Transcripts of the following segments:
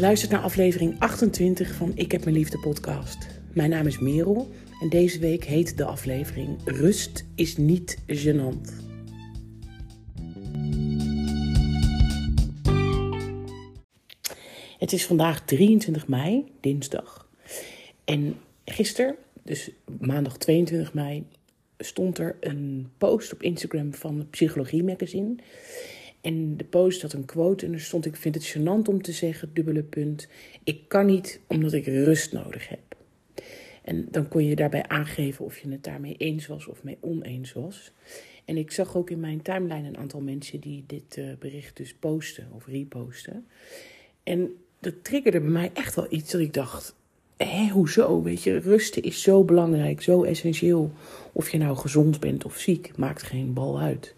Je luistert naar aflevering 28 van Ik heb mijn liefde podcast. Mijn naam is Merel en deze week heet de aflevering Rust is niet gênant. Het is vandaag 23 mei, dinsdag. En gisteren, dus maandag 22 mei, stond er een post op Instagram van Psychologie Magazine. En de post had een quote en er stond: Ik vind het gênant om te zeggen, dubbele punt. Ik kan niet omdat ik rust nodig heb. En dan kon je daarbij aangeven of je het daarmee eens was of mee oneens was. En ik zag ook in mijn timeline een aantal mensen die dit uh, bericht dus posten of reposten. En dat triggerde bij mij echt wel iets dat ik dacht: hé, hoezo? Weet je, rusten is zo belangrijk, zo essentieel. Of je nou gezond bent of ziek, maakt geen bal uit.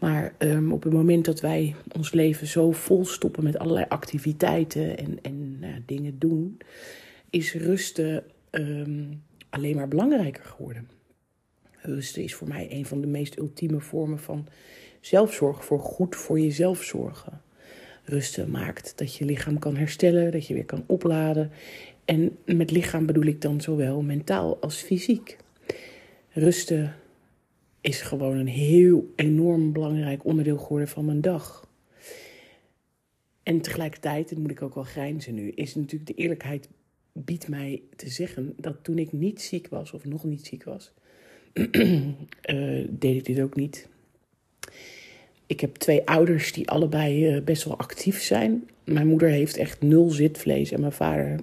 Maar um, op het moment dat wij ons leven zo vol stoppen met allerlei activiteiten en, en nou, dingen doen, is rusten um, alleen maar belangrijker geworden. Rusten is voor mij een van de meest ultieme vormen van zelfzorg, voor goed voor jezelf zorgen. Rusten maakt dat je lichaam kan herstellen, dat je weer kan opladen. En met lichaam bedoel ik dan zowel mentaal als fysiek. Rusten is gewoon een heel enorm belangrijk onderdeel geworden van mijn dag. En tegelijkertijd, dat moet ik ook wel grijnzen nu, is natuurlijk de eerlijkheid biedt mij te zeggen dat toen ik niet ziek was, of nog niet ziek was, uh, deed ik dit ook niet. Ik heb twee ouders die allebei uh, best wel actief zijn. Mijn moeder heeft echt nul zitvlees en mijn vader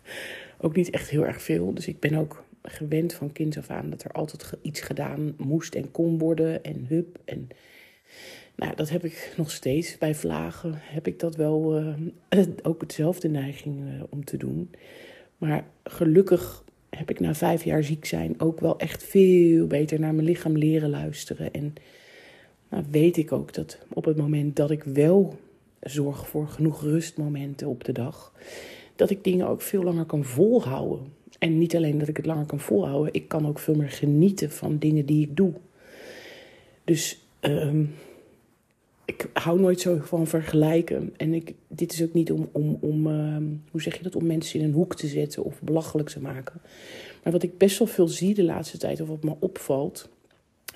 ook niet echt heel erg veel. Dus ik ben ook gewend van kind af aan dat er altijd iets gedaan moest en kon worden en hup. En nou, dat heb ik nog steeds. Bij vlagen heb ik dat wel uh, ook hetzelfde neiging uh, om te doen. Maar gelukkig heb ik na vijf jaar ziek zijn ook wel echt veel beter naar mijn lichaam leren luisteren. En nou, weet ik ook dat op het moment dat ik wel zorg voor genoeg rustmomenten op de dag, dat ik dingen ook veel langer kan volhouden. En niet alleen dat ik het langer kan volhouden, ik kan ook veel meer genieten van dingen die ik doe. Dus um, ik hou nooit zo van vergelijken. En ik, dit is ook niet om, om, om uh, hoe zeg je dat, om mensen in een hoek te zetten of belachelijk te maken. Maar wat ik best wel veel zie de laatste tijd, of wat me opvalt,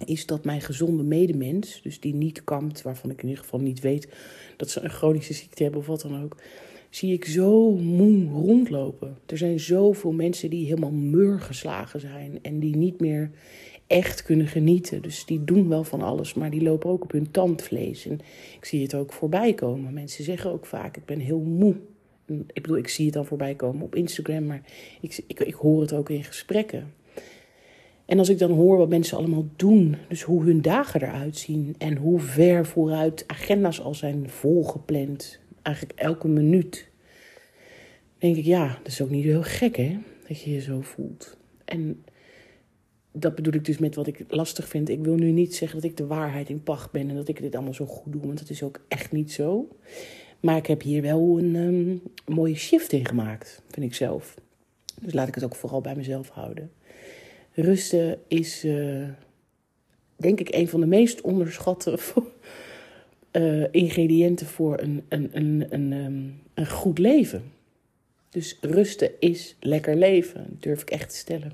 is dat mijn gezonde medemens, dus die niet kampt, waarvan ik in ieder geval niet weet dat ze een chronische ziekte hebben of wat dan ook, zie ik zo moe rondlopen. Er zijn zoveel mensen die helemaal mur geslagen zijn en die niet meer echt kunnen genieten. Dus die doen wel van alles, maar die lopen ook op hun tandvlees. En ik zie het ook voorbij komen. Mensen zeggen ook vaak: ik ben heel moe. ik bedoel, ik zie het dan voorbij komen op Instagram, maar ik, ik, ik hoor het ook in gesprekken. En als ik dan hoor wat mensen allemaal doen, dus hoe hun dagen eruit zien en hoe ver vooruit agenda's al zijn volgepland, eigenlijk elke minuut, denk ik, ja, dat is ook niet heel gek hè, dat je je zo voelt. En dat bedoel ik dus met wat ik lastig vind. Ik wil nu niet zeggen dat ik de waarheid in pacht ben en dat ik dit allemaal zo goed doe, want dat is ook echt niet zo. Maar ik heb hier wel een um, mooie shift in gemaakt, vind ik zelf. Dus laat ik het ook vooral bij mezelf houden. Rusten is, uh, denk ik, een van de meest onderschatte uh, ingrediënten voor een, een, een, een, um, een goed leven. Dus rusten is lekker leven, durf ik echt te stellen.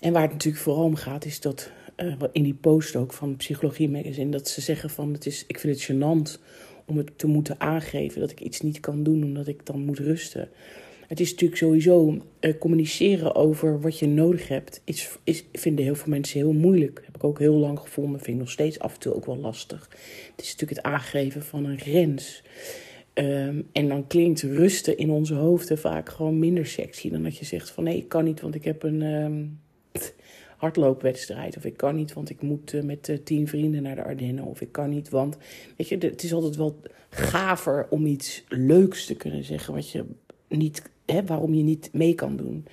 En waar het natuurlijk vooral om gaat, is dat uh, in die post ook van Psychologie Magazine, dat ze zeggen van het is, ik vind het gênant om het te moeten aangeven dat ik iets niet kan doen omdat ik dan moet rusten. Het is natuurlijk sowieso uh, communiceren over wat je nodig hebt, is, is, vinden heel veel mensen heel moeilijk. heb ik ook heel lang gevonden, vind nog steeds af en toe ook wel lastig. Het is natuurlijk het aangeven van een grens. Um, en dan klinkt rusten in onze hoofden vaak gewoon minder sexy dan dat je zegt van nee, ik kan niet, want ik heb een. Um, hardloopwedstrijd. Of ik kan niet, want ik moet uh, met uh, tien vrienden naar de Ardennen. Of ik kan niet, want... Weet je, het is altijd wel gaver om iets leuks te kunnen zeggen... Wat je niet, hè, waarom je niet mee kan doen.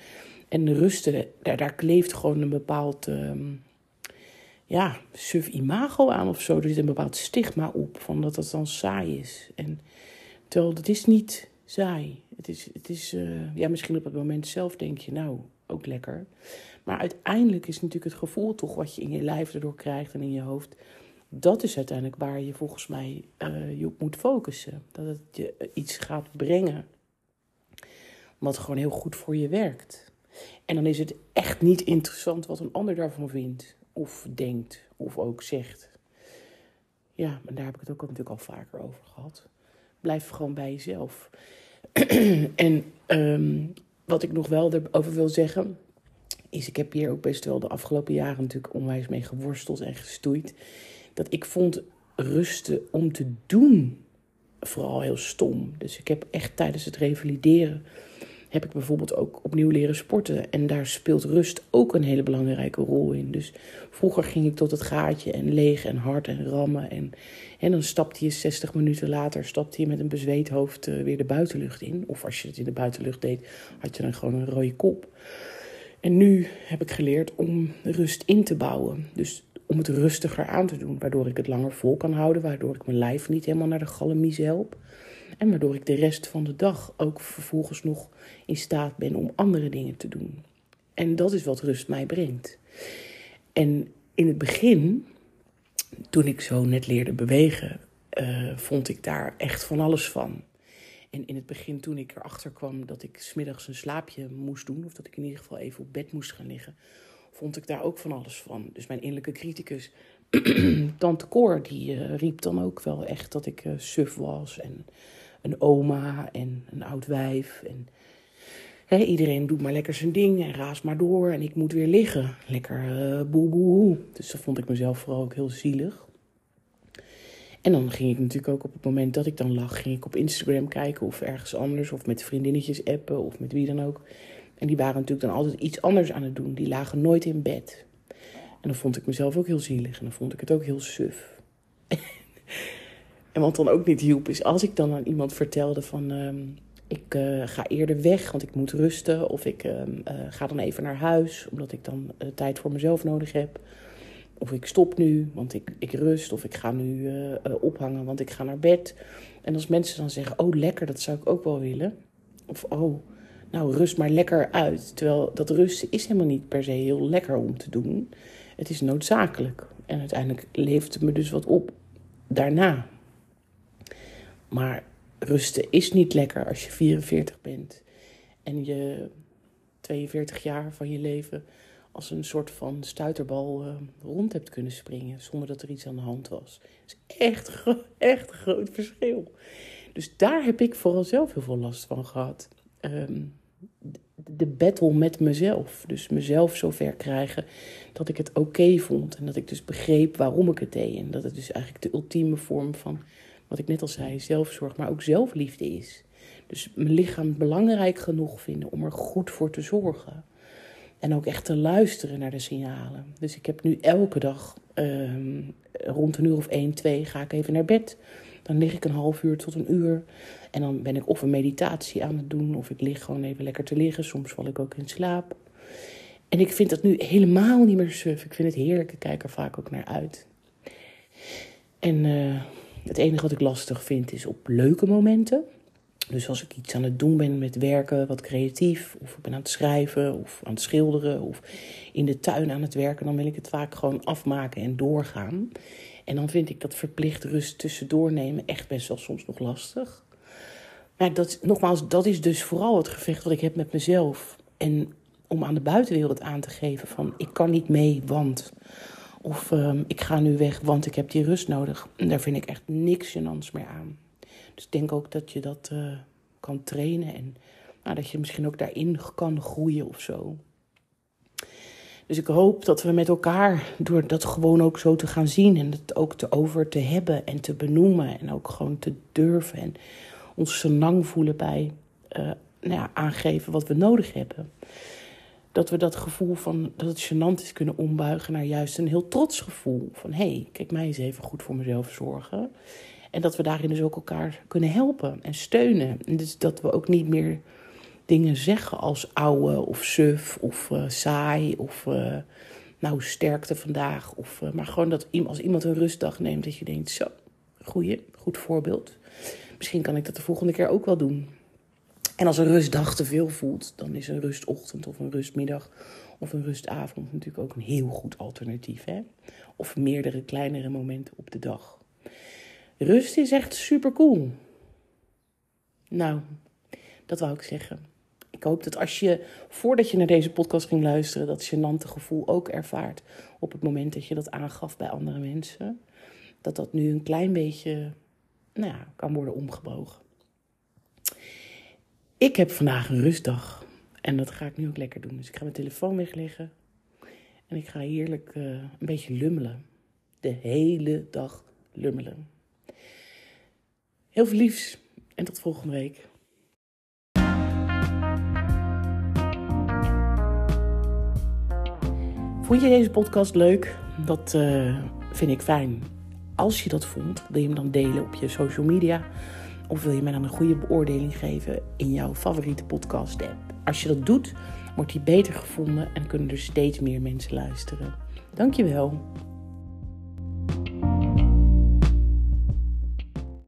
En rusten, daar, daar kleeft gewoon een bepaald... Um, ja, suf imago aan of zo. Er zit een bepaald stigma op van dat dat dan saai is. En terwijl het is niet saai. Het is, het is uh, ja, misschien op het moment zelf denk je, nou, ook lekker. Maar uiteindelijk is natuurlijk het gevoel toch wat je in je lijf erdoor krijgt en in je hoofd dat is uiteindelijk waar je volgens mij uh, je op moet focussen. Dat het je iets gaat brengen wat gewoon heel goed voor je werkt. En dan is het echt niet interessant wat een ander daarvan vindt, of denkt, of ook zegt. Ja, maar daar heb ik het ook natuurlijk al vaker over gehad. Blijf gewoon bij jezelf. en um, wat ik nog wel erover wil zeggen, is ik heb hier ook best wel de afgelopen jaren natuurlijk onwijs mee geworsteld en gestoeid. Dat ik vond rusten om te doen vooral heel stom. Dus ik heb echt tijdens het revalideren heb ik bijvoorbeeld ook opnieuw leren sporten. En daar speelt rust ook een hele belangrijke rol in. Dus vroeger ging ik tot het gaatje en leeg en hard en rammen. En, en dan stapte je 60 minuten later stapte je met een bezweet hoofd eh, weer de buitenlucht in. Of als je het in de buitenlucht deed, had je dan gewoon een rode kop. En nu heb ik geleerd om rust in te bouwen. Dus om het rustiger aan te doen, waardoor ik het langer vol kan houden, waardoor ik mijn lijf niet helemaal naar de galamise help. En waardoor ik de rest van de dag ook vervolgens nog in staat ben om andere dingen te doen. En dat is wat rust mij brengt. En in het begin, toen ik zo net leerde bewegen, uh, vond ik daar echt van alles van. En in het begin, toen ik erachter kwam dat ik smiddags een slaapje moest doen, of dat ik in ieder geval even op bed moest gaan liggen, vond ik daar ook van alles van. Dus mijn innerlijke criticus, Tante Cor, die uh, riep dan ook wel echt dat ik uh, suf was en een oma en een oud wijf. En hè, iedereen doet maar lekker zijn ding en raast maar door en ik moet weer liggen. Lekker uh, boe boe. Dus dat vond ik mezelf vooral ook heel zielig. En dan ging ik natuurlijk ook op het moment dat ik dan lag, ging ik op Instagram kijken of ergens anders, of met vriendinnetjes appen of met wie dan ook. En die waren natuurlijk dan altijd iets anders aan het doen. Die lagen nooit in bed. En dan vond ik mezelf ook heel zielig en dan vond ik het ook heel suf. en wat dan ook niet hielp, is als ik dan aan iemand vertelde van... Ehm, ik uh, ga eerder weg, want ik moet rusten. Of ik uh, uh, ga dan even naar huis, omdat ik dan tijd voor mezelf nodig heb. Of ik stop nu, want ik, ik rust. Of ik ga nu ophangen, want ik ga naar bed. En als mensen dan zeggen, oh lekker, dat zou ik ook wel willen. Of oh, nou rust maar lekker uit. Terwijl dat rusten is helemaal niet per se heel lekker om te doen. Het is noodzakelijk. En uiteindelijk levert het me dus wat op daarna. Maar rusten is niet lekker als je 44 bent en je 42 jaar van je leven als een soort van stuiterbal uh, rond hebt kunnen springen zonder dat er iets aan de hand was. Dat is echt, echt een groot verschil. Dus daar heb ik vooral zelf heel veel last van gehad. Um, de battle met mezelf. Dus mezelf zover krijgen dat ik het oké vond. En dat ik dus begreep waarom ik het deed. En dat het dus eigenlijk de ultieme vorm van, wat ik net al zei, zelfzorg, maar ook zelfliefde is. Dus mijn lichaam belangrijk genoeg vinden om er goed voor te zorgen. En ook echt te luisteren naar de signalen. Dus ik heb nu elke dag ehm, rond een uur of één, twee ga ik even naar bed. Dan lig ik een half uur tot een uur. En dan ben ik of een meditatie aan het doen, of ik lig gewoon even lekker te liggen. Soms val ik ook in slaap. En ik vind dat nu helemaal niet meer suf. Ik vind het heerlijk. Ik kijk er vaak ook naar uit. En uh, het enige wat ik lastig vind is op leuke momenten. Dus als ik iets aan het doen ben met werken, wat creatief, of ik ben aan het schrijven, of aan het schilderen, of in de tuin aan het werken, dan wil ik het vaak gewoon afmaken en doorgaan. En dan vind ik dat verplicht rust tussendoor nemen echt best wel soms nog lastig. Maar dat, nogmaals, dat is dus vooral het gevecht wat ik heb met mezelf. En om aan de buitenwereld aan te geven van ik kan niet mee, want... Of um, ik ga nu weg, want ik heb die rust nodig. En daar vind ik echt niks gênants meer aan. Dus ik denk ook dat je dat uh, kan trainen. En nou, dat je misschien ook daarin kan groeien of zo. Dus ik hoop dat we met elkaar, door dat gewoon ook zo te gaan zien en het ook te over te hebben en te benoemen en ook gewoon te durven en ons senang voelen bij uh, nou ja, aangeven wat we nodig hebben. Dat we dat gevoel van dat het gênant is kunnen ombuigen naar juist een heel trots gevoel. Van hé, hey, kijk mij eens even goed voor mezelf zorgen. En dat we daarin dus ook elkaar kunnen helpen en steunen. En dus dat we ook niet meer dingen zeggen als ouwe of suf of uh, saai of uh, nou sterkte vandaag. Of, uh, maar gewoon dat als iemand een rustdag neemt, dat je denkt, zo, goeie, goed voorbeeld. Misschien kan ik dat de volgende keer ook wel doen. En als een rustdag te veel voelt, dan is een rustochtend of een rustmiddag Of een rustavond natuurlijk ook een heel goed alternatief. Hè? Of meerdere kleinere momenten op de dag. Rust is echt super cool. Nou, dat wou ik zeggen. Ik hoop dat als je, voordat je naar deze podcast ging luisteren, dat gênante gevoel ook ervaart op het moment dat je dat aangaf bij andere mensen. Dat dat nu een klein beetje, nou ja, kan worden omgebogen. Ik heb vandaag een rustdag. En dat ga ik nu ook lekker doen. Dus ik ga mijn telefoon wegleggen. En ik ga heerlijk uh, een beetje lummelen. De hele dag lummelen. Heel veel liefs en tot volgende week. Vond je deze podcast leuk? Dat uh, vind ik fijn. Als je dat vond, wil je hem dan delen op je social media. Of wil je mij dan een goede beoordeling geven in jouw favoriete podcast app. Als je dat doet, wordt die beter gevonden en kunnen er steeds meer mensen luisteren. Dankjewel.